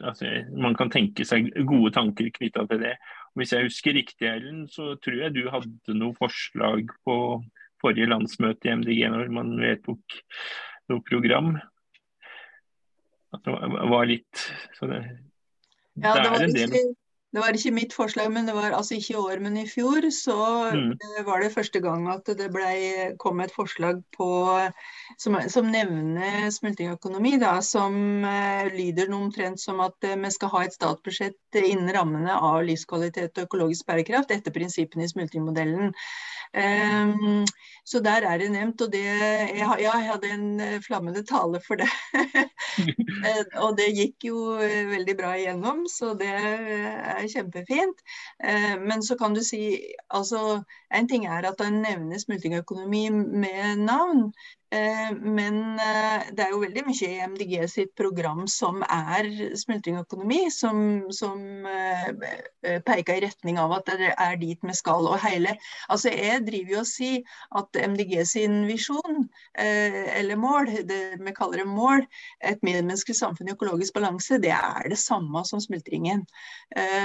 altså, Man kan tenke seg gode tanker knytta til det. Hvis jeg husker riktig, Ellen, så tror jeg du hadde noe forslag på forrige landsmøte i MDG når man vedtok noe program. At det var litt så det, ja, det, det er en del det var ikke mitt forslag, men det var altså ikke i år, men i fjor. Så mm. var det første gang at det ble, kom et forslag på, som, som nevner smultringøkonomi. Da, som uh, lyder noe omtrent som at uh, vi skal ha et statsbudsjett innen rammene av livskvalitet og økologisk bærekraft etter prinsippene i smultringmodellen. Um, så der er det nevnt, og det, jeg, jeg hadde en eh, flammende tale for det. Eh, og det gikk jo eh, veldig bra igjennom, så det er kjempefint. Men så kan du si altså En ting er at han nevner smultringøkonomi med navn, Eh, men eh, det er jo veldig mye i MDG sitt program som er smultringøkonomi, som, som eh, peker i retning av at det er dit vi skal. Og hele, altså Jeg driver jo og sier at MDG sin visjon, eller mål, det vi kaller det mål, et medmenneskelig samfunn i økologisk balanse, det er det samme som smultringen.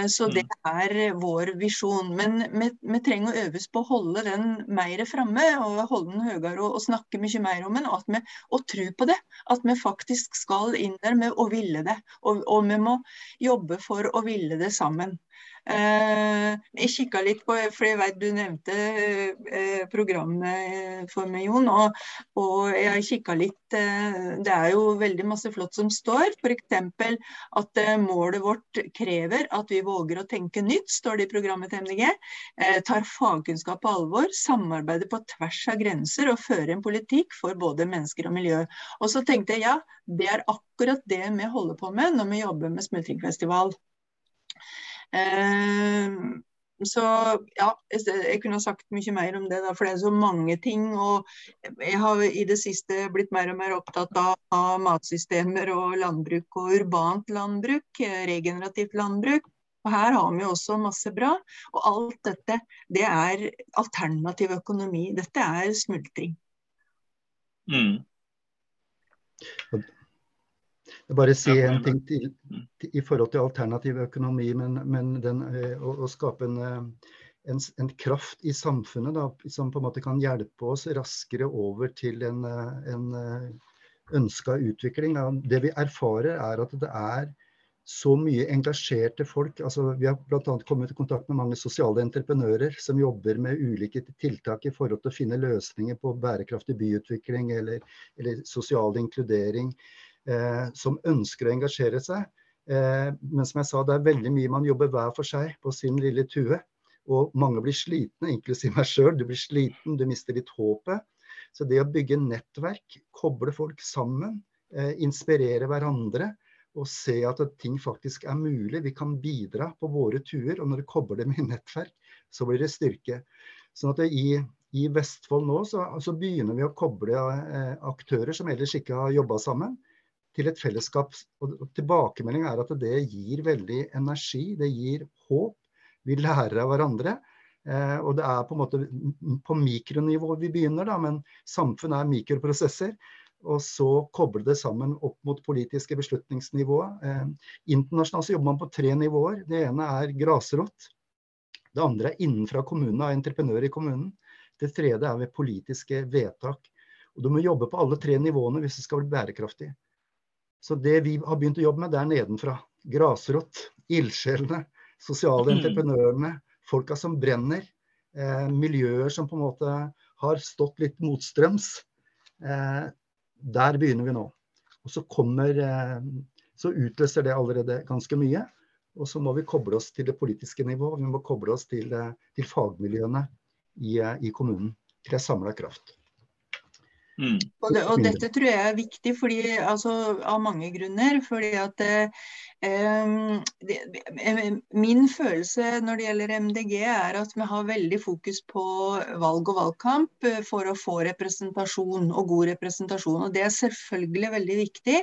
Så det mm. er vår visjon. Men vi, vi trenger å øves på å holde den mer framme, og holde den høyere og, og snakke mye mer om den, og, vi, og tro på det. At vi faktisk skal inn der med å ville det. Og, og vi må jobbe for å ville det sammen. Eh, jeg kikka litt på, for jeg vet du nevnte eh, programmet for meg, Jon. Og, og jeg kikka litt eh, Det er jo veldig masse flott som står. F.eks. at målet vårt krever at vi våger å tenke nytt, står det i programmet til MDG. Tar fagkunnskap på alvor, samarbeider på tvers av grenser og fører en politikk for både mennesker og miljø. Og så tenkte jeg ja, det er akkurat det vi holder på med når vi jobber med Smultringfestival. Eh, så ja, jeg kunne ha sagt mye mer om det, da, for det er så mange ting. Og jeg har i det siste blitt mer og mer opptatt av, av matsystemer og landbruk og urbant landbruk, regenerativt landbruk. Og her har vi også masse bra. Og alt dette, det er alternativ økonomi. Dette er smultring. Mm. Jeg bare si en ting til, til, i forhold til alternativ økonomi, men, men den, eh, å, å, skape en, eh, en, en, kraft i samfunnet da, som på en måte kan hjelpe oss raskere over til en, eh, en ønska utvikling. Da. Det vi erfarer er at det er så mye engasjerte folk. Altså, vi har bl.a. kommet i kontakt med mange sosiale entreprenører som jobber med ulike tiltak i forhold til å finne løsninger på bærekraftig byutvikling eller, eller sosial inkludering som ønsker å engasjere seg. Eh, men som jeg sa, det er veldig mye man jobber hver for seg på sin lille tue. Og mange blir slitne, inklusiv meg sjøl. Du blir sliten, du mister litt håpet. Så det å bygge nettverk, koble folk sammen, eh, inspirere hverandre og se at ting faktisk er mulig. Vi kan bidra på våre tuer. Og når du kobler med nettverk, så blir det styrke. Sånn at i, i Vestfold nå så, så, begynner vi å koble eh, aktører som ellers ikke har jobba sammen, til et fellesskap. Og tilbakemelding er at det gir veldig energi, det gir håp. Vi lærer av hverandre. Eh, og det er på en måte på mikronivå vi begynner, da, men samfunnet er mikroprosesser. Og så koble det sammen opp mot politiske beslutningsnivået. Eh, internasjonalt så jobber man på tre nivåer. Det ene er grasrot. Det andre er innenfra kommunen, av entreprenører i kommunen. Det tredje er ved politiske vedtak. Og Du må jobbe på alle tre nivåene hvis det skal bli bærekraftig. Så det vi har begynt å jobbe med, det er nedenfra. Grasrot, ildsjelene, sosiale mm. entreprenørene, folka som brenner. Eh, miljøer som på en måte har stått litt motstrøms. Eh, der begynner vi nå. Og så kommer eh, Så utløser det allerede ganske mye. Og så må vi koble oss til det politiske nivå. Vi må koble oss til, eh, til fagmiljøene i, eh, i kommunen. Til en samla kraft. Mm. Og, det, og, dette tror jeg er viktig fordi, altså, av mange grunner. fordi at eh, det, Min følelse når det gjelder MDG er at vi har veldig fokus på valg og valgkamp eh, for å få representasjon og god representasjon. og Det er selvfølgelig veldig viktig,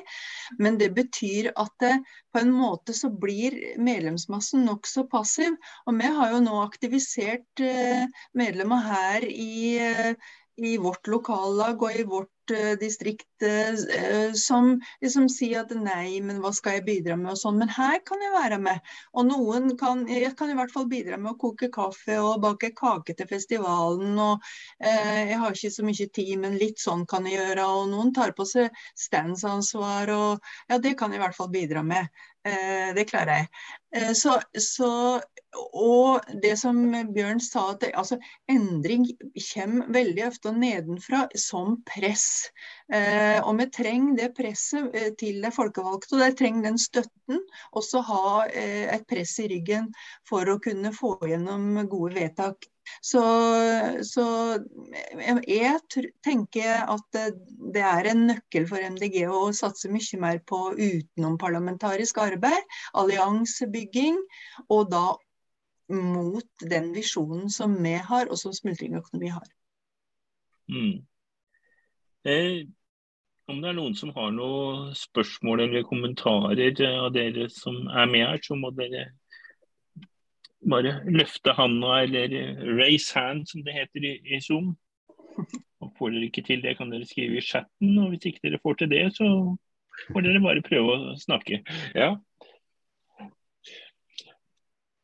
men det betyr at det, på en måte så blir medlemsmassen nokså passiv. Og vi har jo nå aktivisert eh, medlemmer her i eh, i vårt lokallag og i vårt uh, distrikt uh, som liksom sier at nei, men hva skal jeg bidra med og sånn. Men her kan jeg være med. Og noen kan, jeg kan i hvert fall bidra med å koke kaffe og bake kake til festivalen. Og uh, jeg har ikke så mye tid, men litt sånn kan jeg gjøre. Og noen tar på seg standsansvar og ja, det kan jeg i hvert fall bidra med. Det klarer jeg. Så, så og det som Bjørn sa, at det, altså, endring kommer veldig ofte nedenfra som press. Eh, og vi trenger det presset eh, til de folkevalgte, og de trenger den støtten. Også ha eh, et press i ryggen for å kunne få gjennom gode vedtak. Så, så jeg tenker at det er en nøkkel for MDG å satse mye mer på utenomparlamentarisk arbeid, alliansebygging, og da mot den visjonen som vi har, og som smultringøkonomi har. Mm. Eh, om det er noen som har noen spørsmål eller kommentarer av dere som er med her, så må dere bare løfte handa eller raise hand, som det heter i, i Zoom. Og får dere ikke til det, kan dere skrive i chatten. Og hvis ikke dere får til det, så får dere bare prøve å snakke. Ja.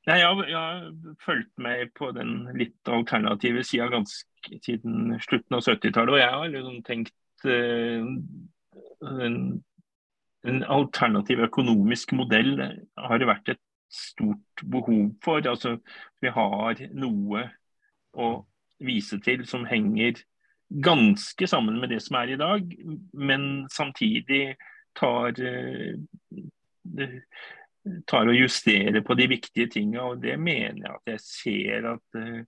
Nei, jeg, jeg, har fulgt med på den litt alternative sida ganske siden slutten av 70-tallet. Og jeg har liksom tenkt uh, en, en, alternativ økonomisk modell har vært et stort behov for. Altså, vi har noe å vise til som henger ganske sammen med det som er i dag, men samtidig tar uh, tar og justerer på de viktige tingene. Og det mener jeg at jeg ser at uh,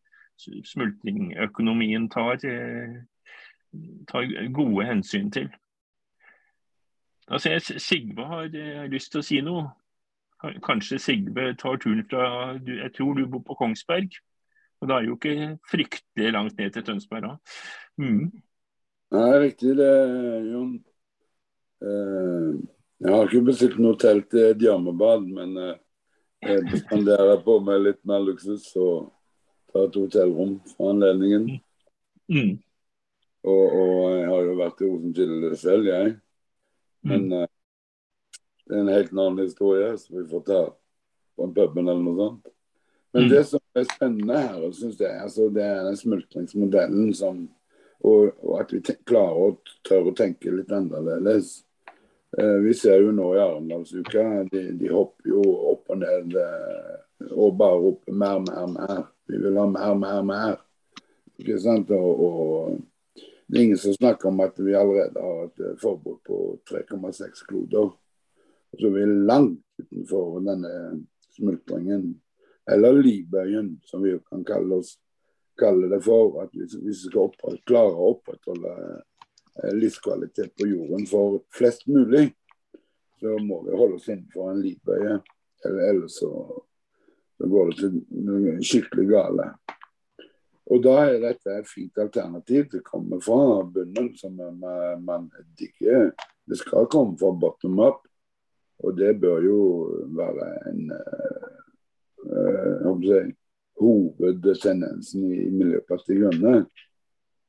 smultringøkonomien tar, uh, tar, gode hensyn til. Altså, Sigve har lyst til å si noe. Kanskje Sigve tar turen fra Jeg tror du bor på Kongsberg. Og det er jo ikke fryktelig langt ned til Tønsberg da. Mm. Nei, riktig det, Jon. Uh, jeg har ikke bestilt noe telt til Djammebad, men eh, jeg spanderer på meg litt mer luksus og tar et hotellrom for anledningen. Mm. Og, og, jeg har jo vært i Rosenkilde selv, jeg. Men mm. uh, det er en helt annen historie, så vi får ta på en puben eller noe sånt. Men mm. det som er spennende her, synes jeg, altså, det er den smultringsmodellen som og, og, at vi klarer å tørre å tenke litt annerledes. Eh, vi ser jo nå i Arendalsuka, de, de, hopper jo opp og ned eh, og bare roper mer, mer, mer. Vi vil ha mer, mer, mer. Ikke sant? Og, og det er ingen som snakker om at vi allerede har et eh, forbud på 3,6 kloder. Så vi er langt utenfor denne smultringen, eller livbøyen, som vi kan kalle, oss, kalle det for. At hvis vi skal klare å opprettholde eh, livskvalitet på jorden for flest mulig, så må vi holde oss innenfor en livbøye. Eller ellers så, så går det til noe skikkelig gale. Og da er dette et fint alternativ. Det kommer fra bunnen, som man, man digger. Det skal komme fra bottom up. Og det bør jo være en uh, si, hovedtendensen i Miljøpartiet Grønne.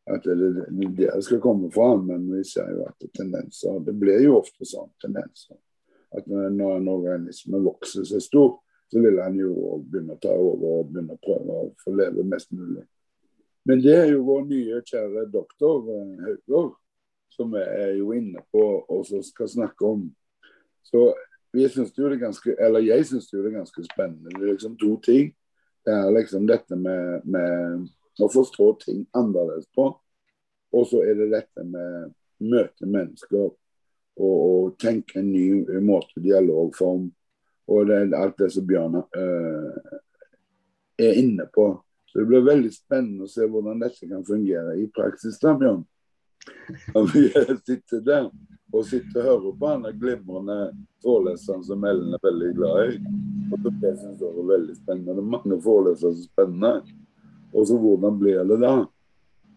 At det er det det skal komme fra. Men vi ser jo at det tendenser Det blir jo ofte sånn tendenser. At når en organisme vokser seg stor, så vil han jo begynne å ta over og begynne å prøve å få leve mest mulig. Men det er jo vår nye kjære doktor eh, Haugård som er jo inne på og som skal snakke om. Så vi synes jo det ganske, eller jeg syns det er ganske spennende. Det er liksom to ting. Det er liksom dette med, med å forstå ting annerledes på. Og så er det dette med møte mennesker og, og tenke en ny måte, dialogform. Og det er alt det som Bjørn øh, er inne på. Så Det blir veldig spennende å se hvordan dette kan fungere i praksis. da, Bjørn. Når vi sitter der og sitter og hører på han glimrende foreleseren som Ellen er veldig glad i. Og som jeg synes var veldig spennende. Det er mange forelesere som er spennende. Og så hvordan blir det da?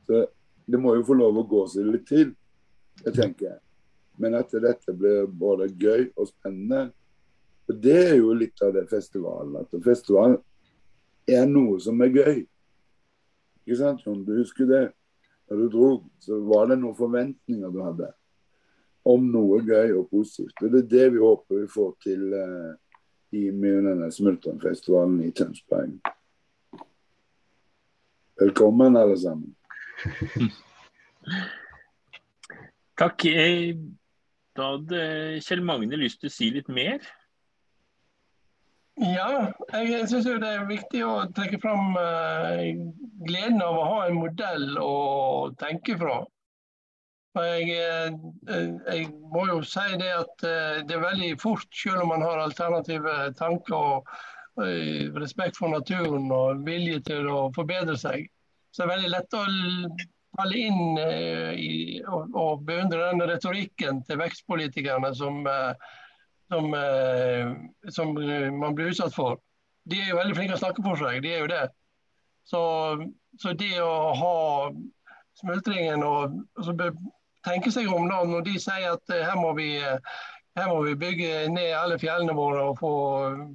Så Det må jo få lov å gå seg litt til, jeg tenker. Men at dette blir både gøy og spennende. For det er jo litt av det festivalen. At festivalen er noe som er gøy. Ikke sant, Jon? Du husker det? Da du dro, så var det noen forventninger du hadde om noe gøy og positivt. Og Det er det vi håper vi får til uh, i denne Smultronfestivalen i Tønsberg. Velkommen, alle sammen. Takk. Eh, da hadde Kjell Magne lyst til å si litt mer? Ja, jeg syns det er viktig å trekke fram uh, gleden av å ha en modell å tenke fra. Jeg, uh, jeg, må jo si det at uh, det er veldig fort, selv om man har alternative tanker og respekt for naturen og vilje til å forbedre seg, så det er veldig lett å falle inn i, og, og, beundre den retorikken til vekstpolitikerne som, eh, som, man blir utsatt for. De er jo veldig flinke å snakke for seg, de er jo det. Så, så det å ha smultringen og, og tenke seg om da, når de sier at eh, her må vi her må vi bygge ned alle fjellene våre og få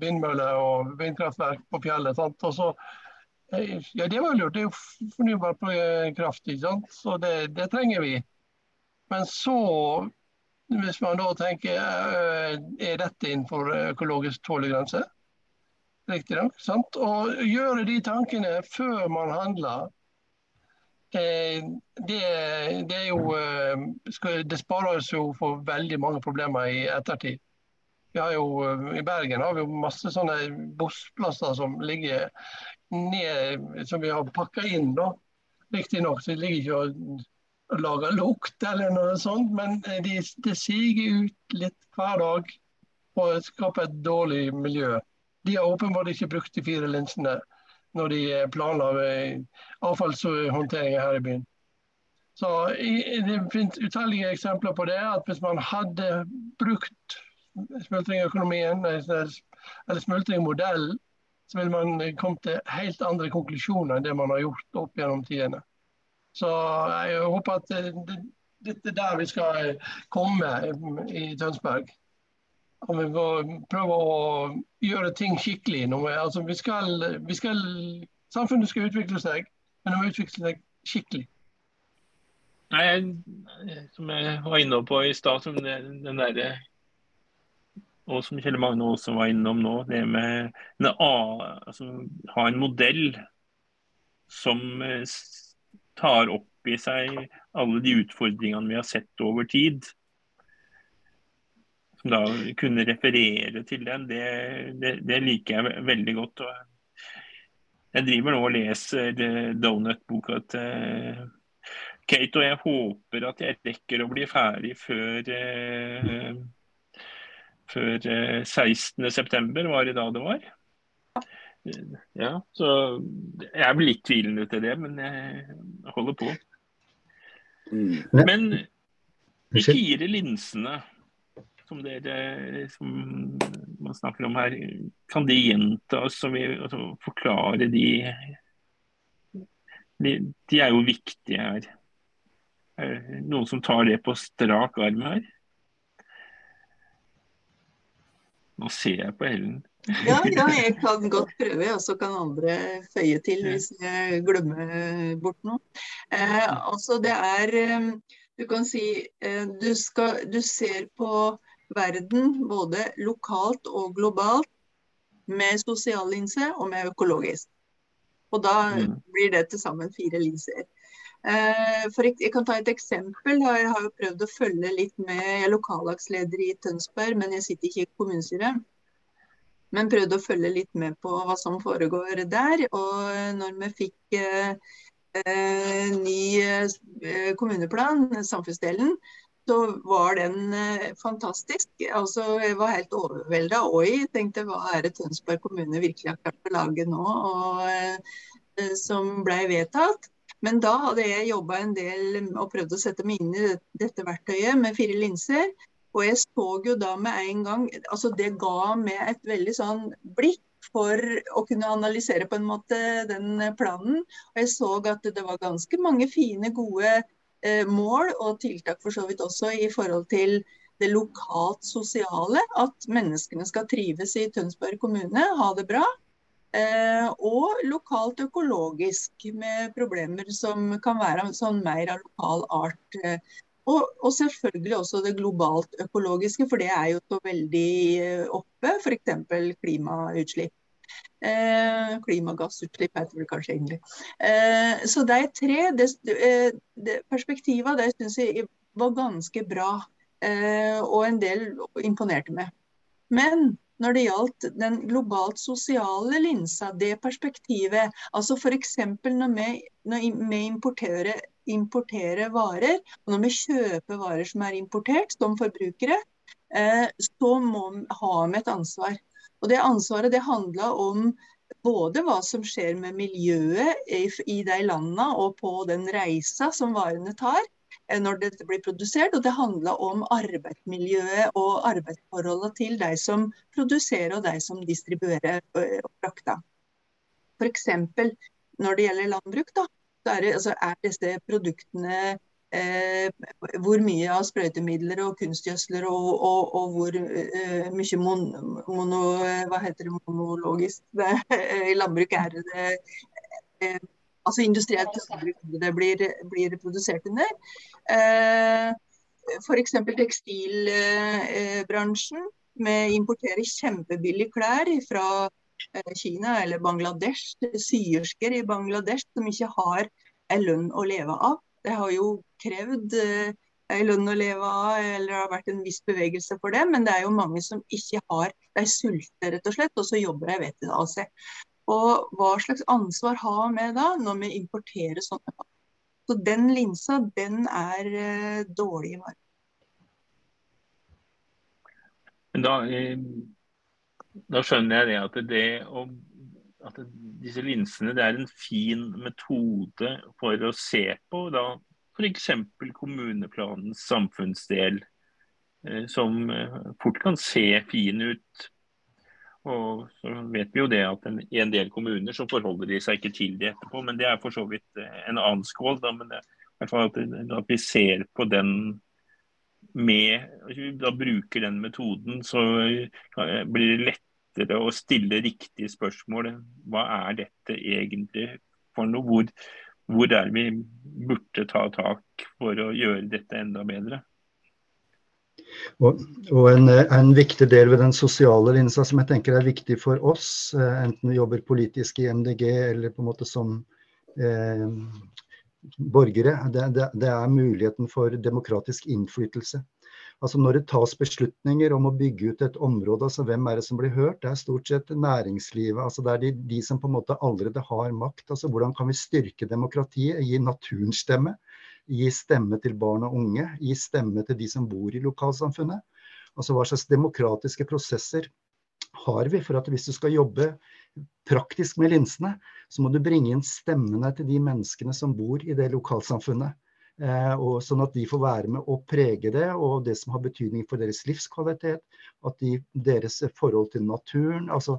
vindmøller og vindkraftverk på fjellet. Så, eh, ja, det var jo lurt. Det er jo fornybar kraft. Ikke sant? Så det, det trenger vi. Men så hvis man da tenker eh, er dette innenfor økologisk tålegrense? Sant? Og gjøre de tankene før man handler, eh, det, det, jo eh, Det sparer oss jo for veldig mange problemer i ettertid. Jo, I Bergen har vi jo masse sånne bossplasser som ligger ned, som vi har pakka inn. Riktignok ligger ikke å lage lukt eller noe sånt, men det de, siger ut litt hver dag og skaper et dårlig miljø. De har åpenbart ikke brukt de fire linsene når de planla avfallshåndtering her i byen. Så Det finnes utallige eksempler på det. at Hvis man hadde brukt smultringøkonomien eller smultringmodellen, så ville man kommet til helt andre konklusjoner enn det man har gjort opp gjennom tidene. Så jeg håper at dette er der vi skal komme i Tønsberg. Og vi må prøve å gjøre ting skikkelig. Altså, vi skal, vi skal, samfunnet skal utvikle seg, men det må utvikle seg skikkelig. Nei, Som jeg var inne på i stad, den derre og som Kjell Magne også var innom nå, det med altså, ha en modell som tar opp i seg alle de utfordringene vi har sett over tid. Som da kunne referere til den, det, det, det liker jeg veldig godt. jeg driver nå og leser Donut-boka til Kate, og jeg håper at jeg rekker å bli ferdig før, eh, før 16.9. Eh, var det da det var. Ja, så jeg blir litt tvilende til det, men jeg holder på. Mm. Men, De fire linsene som dere som man snakker om her, kan de gjentas og altså, forklare de, de De er jo viktige her. Er det noen som tar det på strak arm her? Nå ser jeg på Ellen. Ja, ja, jeg kan godt prøve, og så kan andre føye til hvis jeg glemmer bort noe. Eh, altså det er eh, Du kan si eh, du, skal, du ser på verden både lokalt og globalt med sosial linse og med økologisk. Og da mm. blir det til sammen fire linser. Eh, for jeg kan ta et eksempel. Jeg har jo prøvd å følge litt med. Jeg er lokallagsleder i Tønsberg, men jeg sitter ikke i kommunestyret. Men prøvde å følge litt med på hva som foregår der. Og når vi fikk eh, eh ny eh, kommuneplan, samfunnsdelen, så var den eh, fantastisk. Altså, jeg var helt overvelda. Oi, tenkte hva er det Tønsberg kommune virkelig har klart å lage nå, og, eh, som ble vedtatt. Men da hadde jeg jobba en del og prøvd å sette meg inn i dette verktøyet med fire linser. Og jeg så jo da med en gang altså Det ga meg et veldig sånn blikk for å kunne analysere på en måte den planen. Og jeg så at det var ganske mange fine, gode Eh, mål og tiltak for så vidt også i forhold til det lokalt sosiale. At menneskene skal trives i Tønsberg kommune, ha det bra. Eh, og lokalt økologisk, med problemer som kan være sånn mer av lokal art. Eh, og, og, selvfølgelig også det globalt økologiske, for det er jo så veldig oppe. F.eks. klimautslipp. Eh, klimagassutslipp heter det kanskje egentlig. Eh, så de tre det, eh, det, perspektivene det syns jeg var ganske bra. Eh, og en del imponerte meg. Men når det gjaldt den globalt sosiale linsa, det perspektivet, altså f.eks. når når vi importerer, importerer, varer, og når vi kjøper varer som er importert som forbrukere, eh, så må vi ha med et ansvar. Og Det ansvaret det handla om både hva som skjer med miljøet i, de landene og på den reisa som varene tar når dette blir produsert. Og det handla om arbeidsmiljøet og arbeidsforholdene til de som produserer og de som distribuerer og frakter. F.eks. når det gjelder landbruk, da, så er, det, altså, er disse produktene Eh, hvor mye av sprøytemidler og kunstgjødsler og, og, og hvor eh, mye mon, mono, hva heter det, monologisk det, i landbruk er det eh, altså industrielt det blir, blir produsert under. Eh, F.eks. tekstilbransjen. Vi importerer kjempebillig klær fra eh, Kina eller Bangladesh. Syersker i Bangladesh som ikke har en lønn å leve av. Det har jo krevd eh, en lønn å leve av, eller det har vært en viss bevegelse for det. Men det er jo mange som ikke har De sulter, rett og slett, og så jobber de ved det av seg. Og hva slags ansvar har vi da, når vi importerer sånne pakker? Så den linsa, den er eh, dårlig i markedet. Da, eh, da, skjønner jeg det at det å at disse linsene det er en fin metode for å se på da f.eks. kommuneplanens samfunnsdel, eh, som eh, fort kan se fin ut. Og så vet vi jo det at en, en del kommuner så forholder de seg ikke til det etterpå, men det er for så vidt eh, en annen skål. Da, men det, at, at vi ser på den med Da bruker den metoden, så blir det lettere å stille riktige spørsmål. Hva er dette egentlig for noe? Hvor, hvor er vi burde ta tak for å gjøre dette enda bedre? Og, og en, en, viktig del ved den sosiale linsa som jeg tenker er viktig for oss, eh, enten vi jobber politisk i MDG eller på en måte som eh, borgere, det, det, det, er muligheten for demokratisk innflytelse. Altså Når det tas beslutninger om å bygge ut et område, altså hvem er det som blir hørt? Det er stort sett næringslivet. altså Det er de, de som på en måte allerede har makt. altså Hvordan kan vi styrke demokratiet? Gi naturen stemme. Gi stemme til barn og unge. Gi stemme til de som bor i lokalsamfunnet. Altså Hva slags demokratiske prosesser har vi for at hvis du skal jobbe praktisk med linsene, så må du bringe inn stemmene til de menneskene som bor i det lokalsamfunnet. Eh, og sånn at de får være med å prege det, og det som har betydning for deres livskvalitet. At de, deres forhold til naturen altså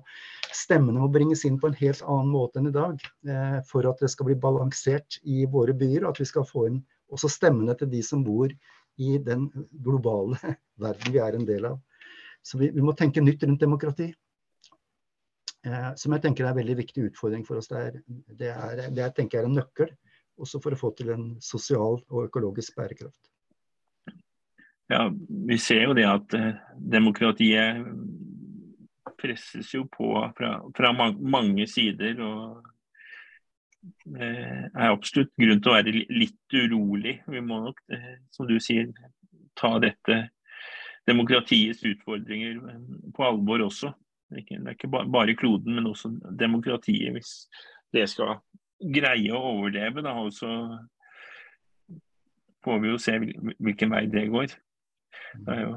Stemmene må bringes inn på en helt annen måte enn i dag. Eh, for at det skal bli balansert i våre byer, og at vi skal få inn også stemmene til de som bor i den globale verden vi er en del av. Så vi, vi må tenke nytt rundt demokrati. Eh, som jeg tenker er en veldig viktig utfordring for oss. Det, er, det, er, det jeg tenker er en nøkkel også for å få til en sosial og økologisk bærekraft. Ja, Vi ser jo det at eh, demokratiet presses jo på fra, fra mange sider. og eh, er absolutt grunn til å være litt urolig. Vi må nok, eh, som du sier, ta dette demokratiets utfordringer på alvor også. Det er ikke bare kloden, men også demokratiet. Hvis det skal greie å overleve, da, og så får vi jo se hvilken vei det går. Det er jo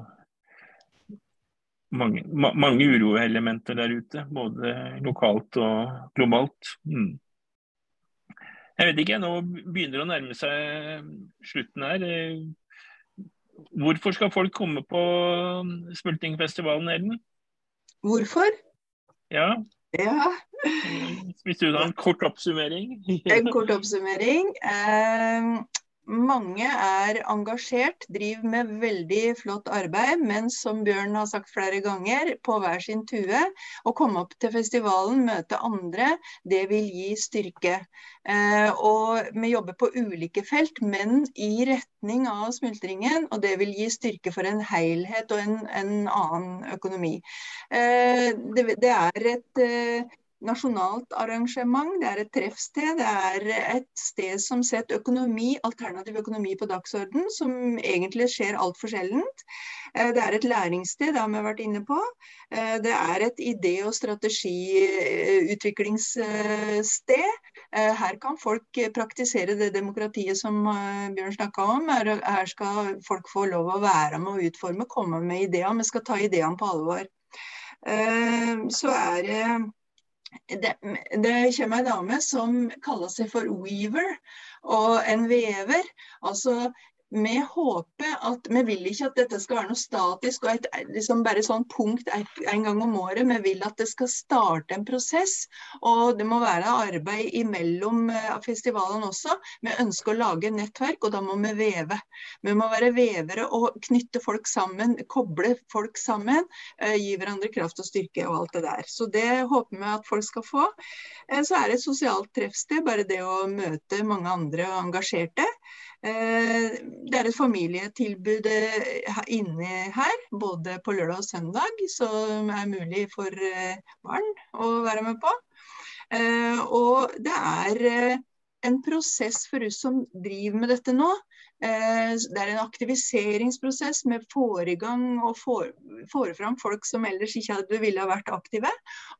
mange, mange uroelementer der ute, både lokalt og globalt. Mm. Jeg vet ikke, nå begynner det å nærme seg slutten her. Hvorfor skal folk komme på Smultingfestivalen, Ellen? Hvorfor? Ja. ja. Hvis du har en kort oppsummering? en kort oppsummering. Eh, mange er engasjert, driver med veldig flott arbeid, men som Bjørn har sagt flere ganger, på hver sin tue. Å komme opp til festivalen, møte andre, det vil gi styrke. Eh, og vi jobber på ulike felt, men i retning av smultringen. Og det vil gi styrke for en helhet og en, en annen økonomi. Eh, det, det, er et eh, nasjonalt arrangement, det er et treffsted. Det er et sted som setter økonomi, alternativ økonomi på dagsorden, som egentlig skjer altfor sjeldent. Eh, det er et læringssted, det har vi vært inne på. Eh, det er et idé- og strategiutviklingssted. Eh, her kan folk praktisere det demokratiet som Bjørn snakka om. Her skal folk få lov å være med og utforme, komme med ideer. Vi skal ta ideene på alvor. Så er det det, det kommer ei dame som kaller seg for weaver, og en vever. Altså vi håper at Vi vil ikke at dette skal være noe statisk og et, liksom bare sånn punkt en gang om året. Vi vil at det skal starte en prosess. Og det må være arbeid imellom eh, festivalene også. Vi ønsker å lage nettverk, og da må vi veve. Vi må være vevere og knytte folk sammen, koble folk sammen. Eh, gi hverandre kraft og styrke og alt det der. Så det håper vi at folk skal få. Eh, så er det et sosialt treffsted, bare det å møte mange andre og engasjerte. Eh, det er et familietilbud eh, inne her, både på lørdag og søndag, som er mulig for eh, barn å være med på. Og det er en prosess for oss som driver med dette nå. Eh, det er en aktiviseringsprosess. med foregang og får, fram folk som ellers ikke hadde ville vært aktive.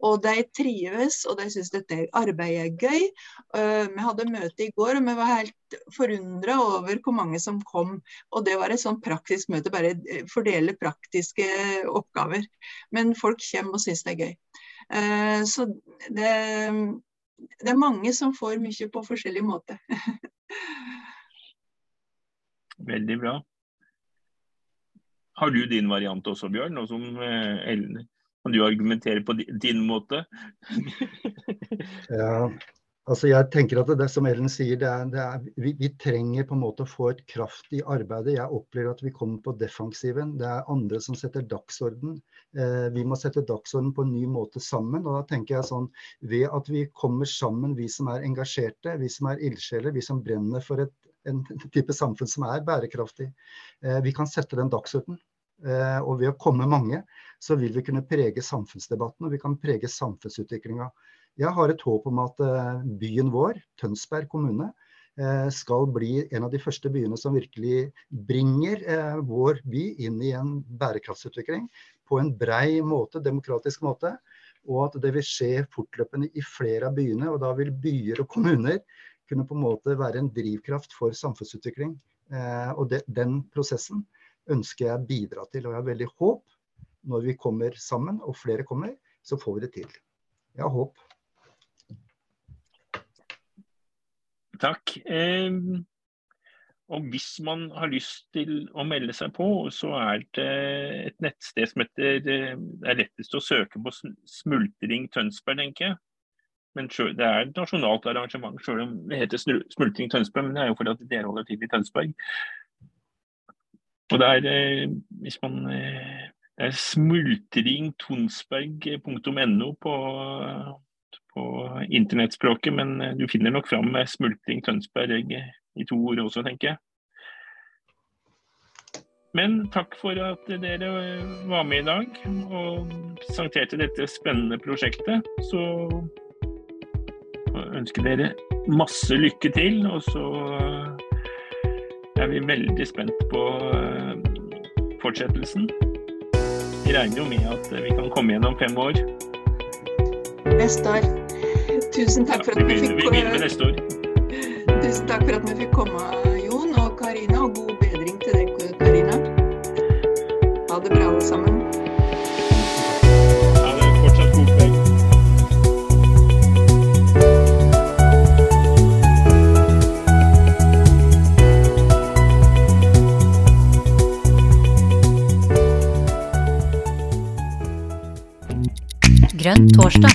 Og de trives, og de syns dette arbeidet er gøy. Eh, vi hadde møte i går, og vi var helt forundra over hvor mange som kom. Og det var et sånn praktisk møte, bare fordele praktiske oppgaver. Men folk kommer og syns det er gøy. Eh, så det det er mange som får mye på forskjellig måte. Veldig bra. Har du din variant også, Bjørn? Nå som Ellen, kan du argumentere på din måte? ja, Altså jeg tenker at det, som Ellen sier, det er, det er, vi, vi, trenger på en måte å få et kraft i arbeidet. Jeg opplever at vi kommer på defensiven. Det er andre som setter dagsorden. Eh, vi må sette dagsorden på en ny måte sammen. og da tenker jeg sånn, Ved at vi kommer sammen, vi som er engasjerte, vi som er ildsjeler, vi som brenner for et, en type samfunn som er bærekraftig, eh, vi kan sette den dagsorden. Eh, og ved å komme mange, så vil vi kunne prege samfunnsdebatten og vi kan prege samfunnsutviklinga. Jeg har et håp om at eh, byen vår, Tønsberg kommune, skal bli en av de første byene som virkelig bringer vår by inn i en bærekraftsutvikling på en brei måte, demokratisk måte. Og at det vil skje fortløpende i flere av byene. Og da vil byer og kommuner kunne på en måte være en drivkraft for samfunnsutvikling. Og det, den prosessen ønsker jeg bidra til. Og jeg har veldig håp når vi kommer sammen, og flere kommer, så får vi det til. Jeg har håp. Takk. Og hvis man har lyst til å melde seg på, så er det et nettsted som heter Det er lettest å søke på Smultring Tønsberg, tenker jeg. Men det er et nasjonalt arrangement, selv om det heter Smultring Tønsberg. Men det er jo fordi at dere holder til i Tønsberg. Og det er, hvis man det er smultringtonsberg.no på, på internettspråket, men du finner nok fram med Smultring Tønsberg i to ord også, tenker jeg. Men takk for at dere var med i dag og presenterte dette spennende prosjektet. Så ønsker dere masse lykke til. Og så er vi veldig spent på fortsettelsen. Vi regner jo med at vi kan komme igjen om fem år. Neste år. Tusen takk for at vi fikk Vi begynner med neste år. Tusen takk for at vi fikk komme, Jon og Karina. Og god bedring til deg, Karina. Ha det bra, alle sammen. Grønn torsdag.